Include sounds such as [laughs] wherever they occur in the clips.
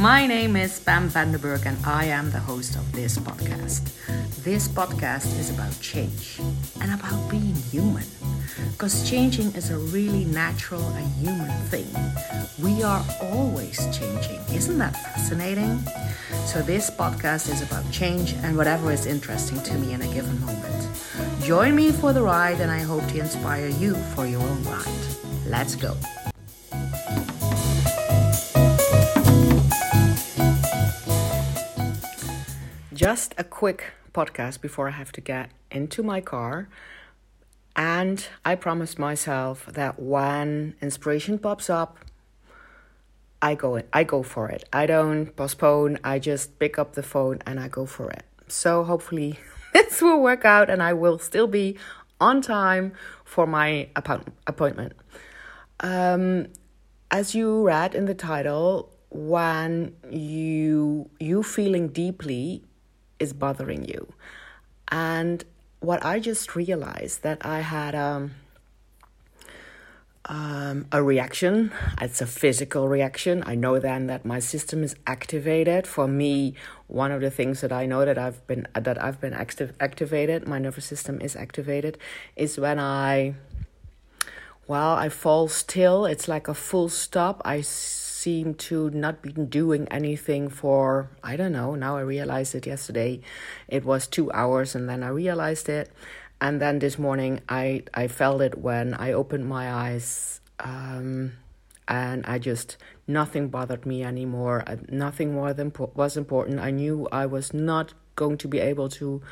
My name is Pam Vandenberg, and I am the host of this podcast. This podcast is about change and about being human. Because changing is a really natural and human thing. We are always changing. Isn't that fascinating? So, this podcast is about change and whatever is interesting to me in a given moment. Join me for the ride, and I hope to inspire you for your own ride. Let's go. Just a quick podcast before I have to get into my car. And I promised myself that when inspiration pops up, I go in, I go for it. I don't postpone. I just pick up the phone and I go for it. So hopefully [laughs] this will work out and I will still be on time for my appointment. Um, as you read in the title, when you you feeling deeply is bothering you. And what I just realized that I had um, um, a reaction. It's a physical reaction. I know then that my system is activated. For me, one of the things that I know that I've been that I've been active activated, my nervous system is activated, is when I well I fall still. It's like a full stop. I seem to not be doing anything for I don't know. Now I realized it yesterday. It was two hours, and then I realized it, and then this morning I I felt it when I opened my eyes, um, and I just nothing bothered me anymore. Uh, nothing more than was important. I knew I was not going to be able to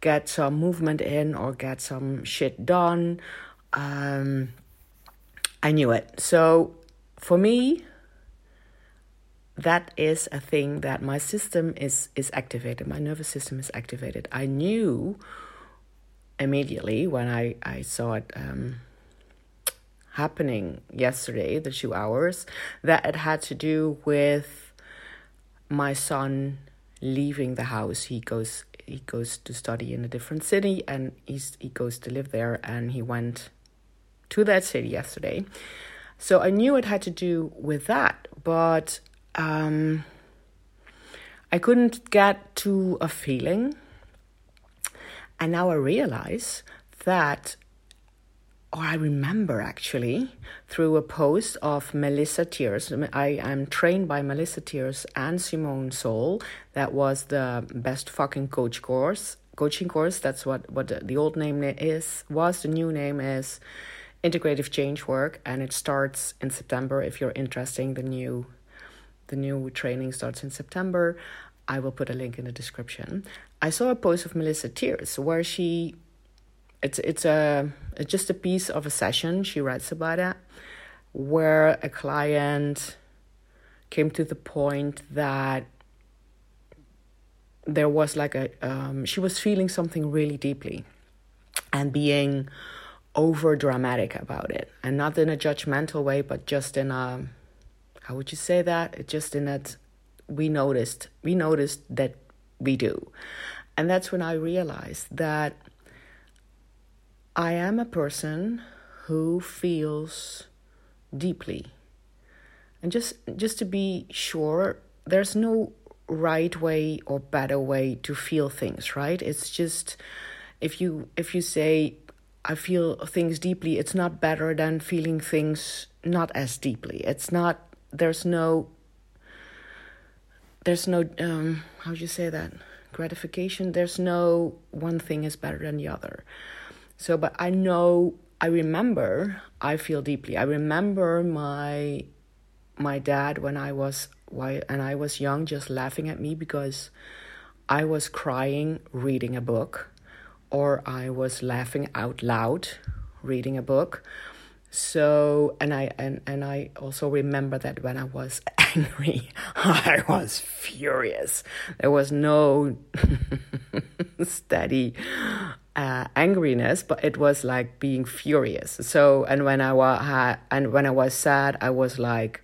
get some movement in or get some shit done. Um, I knew it. So for me, that is a thing that my system is is activated. My nervous system is activated. I knew immediately when i i saw it um, happening yesterday the two hours that it had to do with my son leaving the house. He goes he goes to study in a different city and he's he goes to live there and he went to that city yesterday. So i knew it had to do with that but um, I couldn't get to a feeling. And now I realize that, or I remember actually, through a post of Melissa Tiers. I am trained by Melissa Tiers and Simone Seol. That was the best fucking coach course, coaching course. That's what, what the, old name is, was. The new name is Integrative Change Work. And it starts in September if you're interested in the new the new training starts in September. I will put a link in the description. I saw a post of Melissa Tiers where she it's it's a it's just a piece of a session she writes about it where a client came to the point that there was like a um, she was feeling something really deeply and being over dramatic about it and not in a judgmental way but just in a how would you say that? Just in that we noticed, we noticed that we do. And that's when I realized that I am a person who feels deeply. And just just to be sure, there's no right way or better way to feel things, right? It's just if you if you say I feel things deeply, it's not better than feeling things not as deeply. It's not there's no there's no um how do you say that? Gratification? There's no one thing is better than the other. So but i know i remember i feel deeply i remember my my dad when i was why and i was young just laughing at me because i was crying reading a book or i was laughing out loud reading a book so and i and and i also remember that when i was [laughs] angry i was furious. There was no [laughs] steady uh, angriness but it was like being furious. So and when i was and when i was sad i was like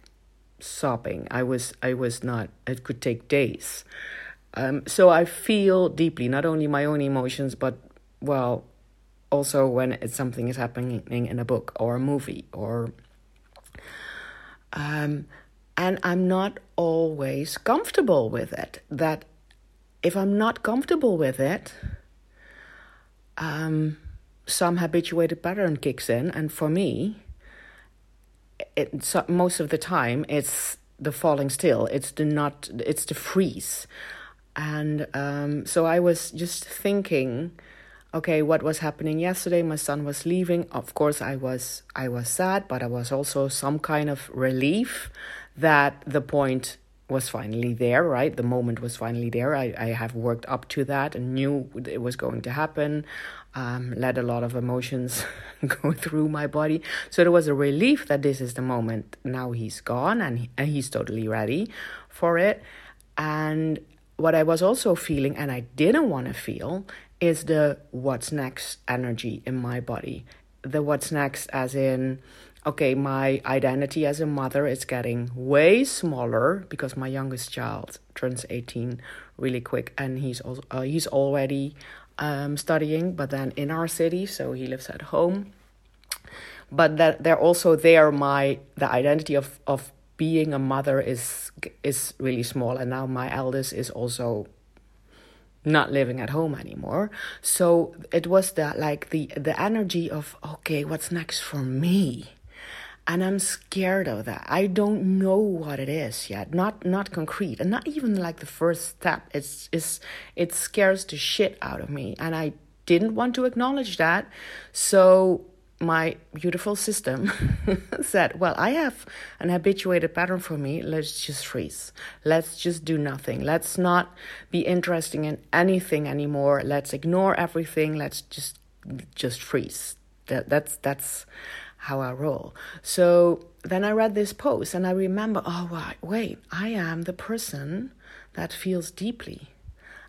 sobbing. I was i was not it could take days. Um, so i feel deeply not only my own emotions but well also when it's something is happening in a book or a movie or um and I'm not always comfortable with it. That if I'm not comfortable with it, um, some habituated pattern kicks in, and for me, it, so most of the time it's the falling still. It's the not. It's the freeze, and um, so I was just thinking okay what was happening yesterday? My son was leaving. Of course i was i was sad but i was also some kind of relief that the point was finally there right? The moment was finally there. I, I have worked up to that and knew it was going to happen. Um, let a lot of emotions [laughs] go through my body. So there was a relief that this is the moment. Now he's gone and, he, and he's totally ready for it. And what i was also feeling and i didn't want to feel is the what's next energy in my body. The what's next, as in, okay, my identity as a mother is getting way smaller because my youngest child turns 18 really quick and he's also, uh, he's already um, studying, but then in our city, so he lives at home. But that they're also there, my the identity of, of being a mother is is really small, and now my eldest is also not living at home anymore. So it was the like the the energy of okay what's next for me? And i'm scared of that. I don't know what it is yet. Not not concrete. And not even like the first step. It's it's it scares the shit out of me. And i didn't want to acknowledge that. So my beautiful system [laughs] said, Well, I have an habituated pattern for me. Let's just freeze. Let's just do nothing. Let's not be interesting in anything anymore. Let's ignore everything. Let's just just freeze. That that's that's how I roll. So then I read this post and I remember, oh wait, I am the person that feels deeply.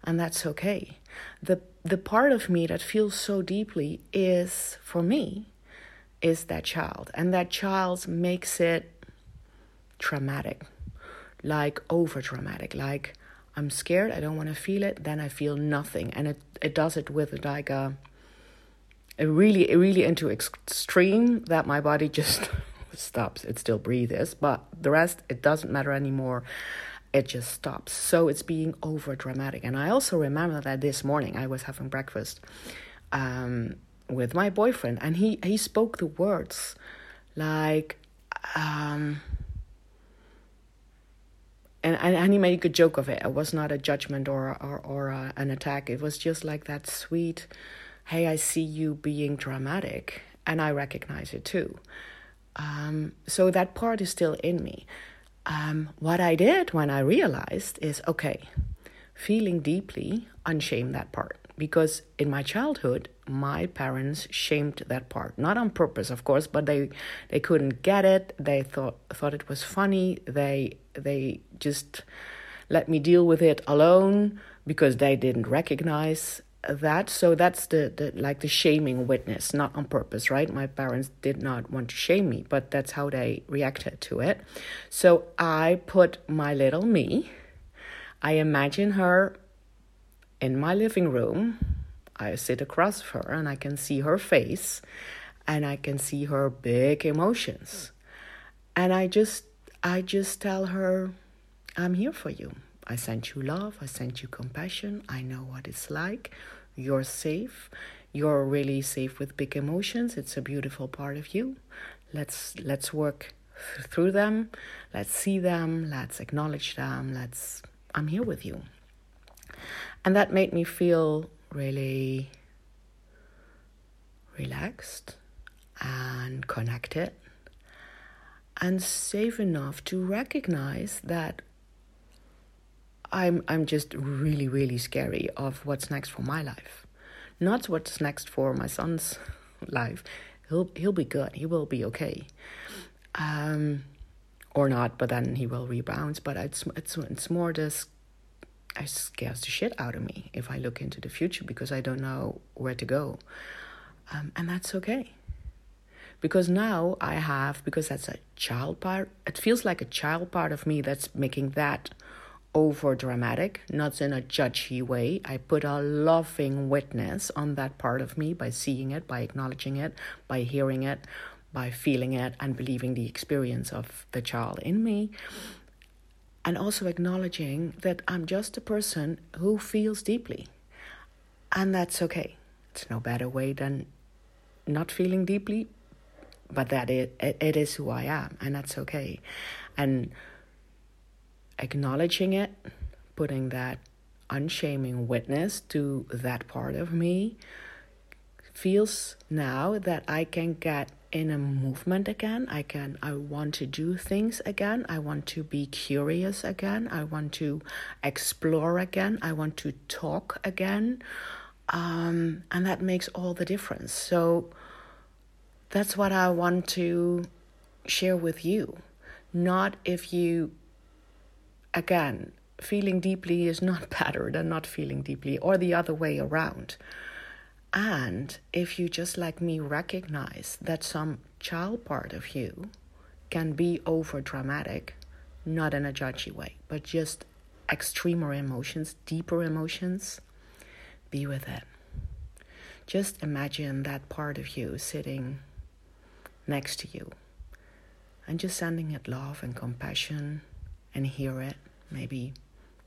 And that's okay. The the part of me that feels so deeply is for me is that child. And that child makes it traumatic, like over dramatic, like I'm scared, I don't want to feel it, then I feel nothing. And it, it does it with like a, a really, really into extreme that my body [laughs] just stops. It still breathes, but the rest, it doesn't matter anymore. It just stops. So it's being over dramatic. And I also remember that this morning I was having breakfast. Um, with my boyfriend and he he spoke the words like um and, and, he made a joke of it. It was not a judgment or or, or a, an attack. It was just like that sweet, hey, I see you being dramatic, and I recognize it too. Um, so that part is still in me. Um, what I did when I realized is okay, feeling deeply, unshame that part because in my childhood my parents shamed that part. Not on purpose of course but they they couldn't get it. They thought thought it was funny. They they just let me deal with it alone because they didn't recognize that. So that's the, the like the shaming witness not on purpose right? My parents did not want to shame me but that's how they reacted to it. So i put my little me i imagine her in my living room. I sit across her and I can see her face and I can see her big emotions. And I just I just tell her I'm here for you. I sent you love, I sent you compassion. I know what it's like. You're safe. You're really safe with big emotions. It's a beautiful part of you. Let's let's work through them. Let's see them. Let's acknowledge them. Let's I'm here with you. And that made me feel really relaxed and connected and safe enough to recognize that I'm I'm just really really scary of what's next for my life. Not what's next for my son's [laughs] life. He'll he'll be good. He will be okay. Um or not, but then he will rebound. But it's it's it's more this it scares the shit out of me if I look into the future because I don't know where to go. Um, and that's okay. Because now I have, because that's a child part, it feels like a child part of me that's making that over dramatic, not in a judgy way. I put a loving witness on that part of me by seeing it, by acknowledging it, by hearing it, by feeling it, and believing the experience of the child in me. And also acknowledging that I'm just a person who feels deeply. And that's okay. It's no better way than not feeling deeply, but that it, it, is who I am, and that's okay. And acknowledging it, putting that unshaming witness to that part of me feels now that I can get in a movement again. I can I want to do things again. I want to be curious again. I want to explore again. I want to talk again. Um, and that makes all the difference. So that's what I want to share with you. Not if you, again, feeling deeply is not [laughs] better than not feeling deeply, or the other way around. And if you just like me recognize that some child part of you can be over dramatic, not in a judgy way, but just extremer emotions, deeper emotions, be with it. Just imagine that part of you sitting next to you and just sending it love and compassion and hear it. Maybe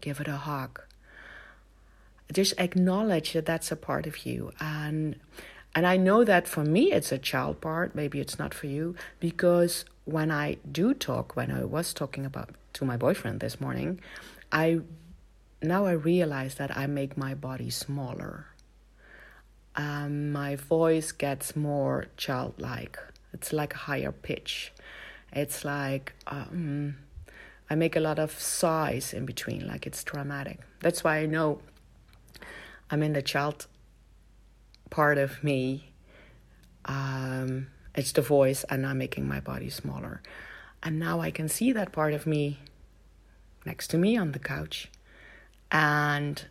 give it a hug. Just acknowledge that that's a part of you. And and I know that for me it's a child part, maybe it's not for you, because when I do talk, when I was talking about to my boyfriend this morning, I now I realize that I make my body smaller. Um, my voice gets more childlike. It's like a higher pitch. It's like um, I make a lot of sighs in between, like it's dramatic. That's why I know I'm in the child part of me. Um, it's the voice, and I'm making my body smaller. And now I can see that part of me next to me on the couch and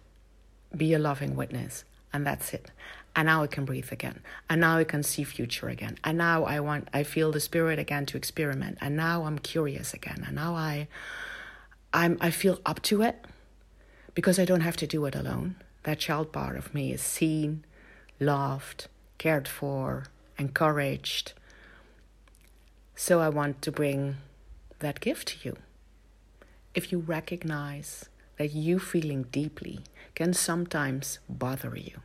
be a loving witness. And that's it and now I can breathe again, and now I can see future again, and now I want, I feel the spirit again to experiment, and now I'm curious again, and now I, I'm, I feel up to it, because I don't have to do it alone. That child part of me is seen, loved, cared for, encouraged. So I want to bring that gift to you. If you recognize that you feeling deeply can sometimes bother you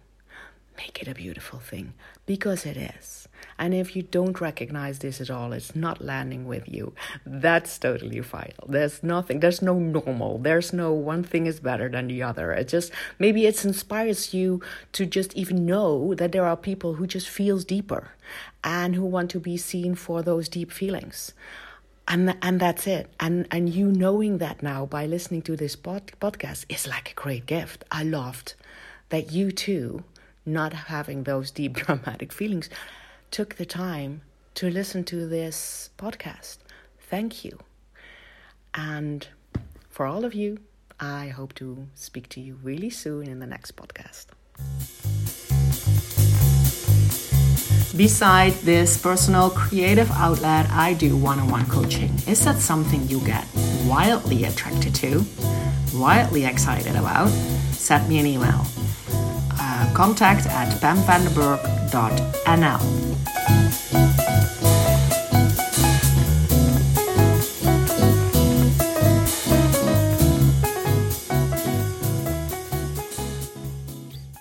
make it a beautiful thing because it is. And if you don't recognize this at all, it's not landing with you. That's totally fine. There's nothing, there's no normal. There's no one thing is better than the other. It just maybe it inspires you to just even know that there are people who just feels deeper and who want to be seen for those deep feelings. And and that's it. And and you knowing that now by listening to this pod, podcast is like a great gift. I loved that you too not having those deep [laughs] dramatic feelings, took the time to listen to this podcast. Thank you. And for all of you, I hope to speak to you really soon in the next podcast. Beside this personal creative outlet, I do one on one coaching. Is that something you get wildly attracted to, wildly excited about? Send me an email contact at pamvandenberg.nl.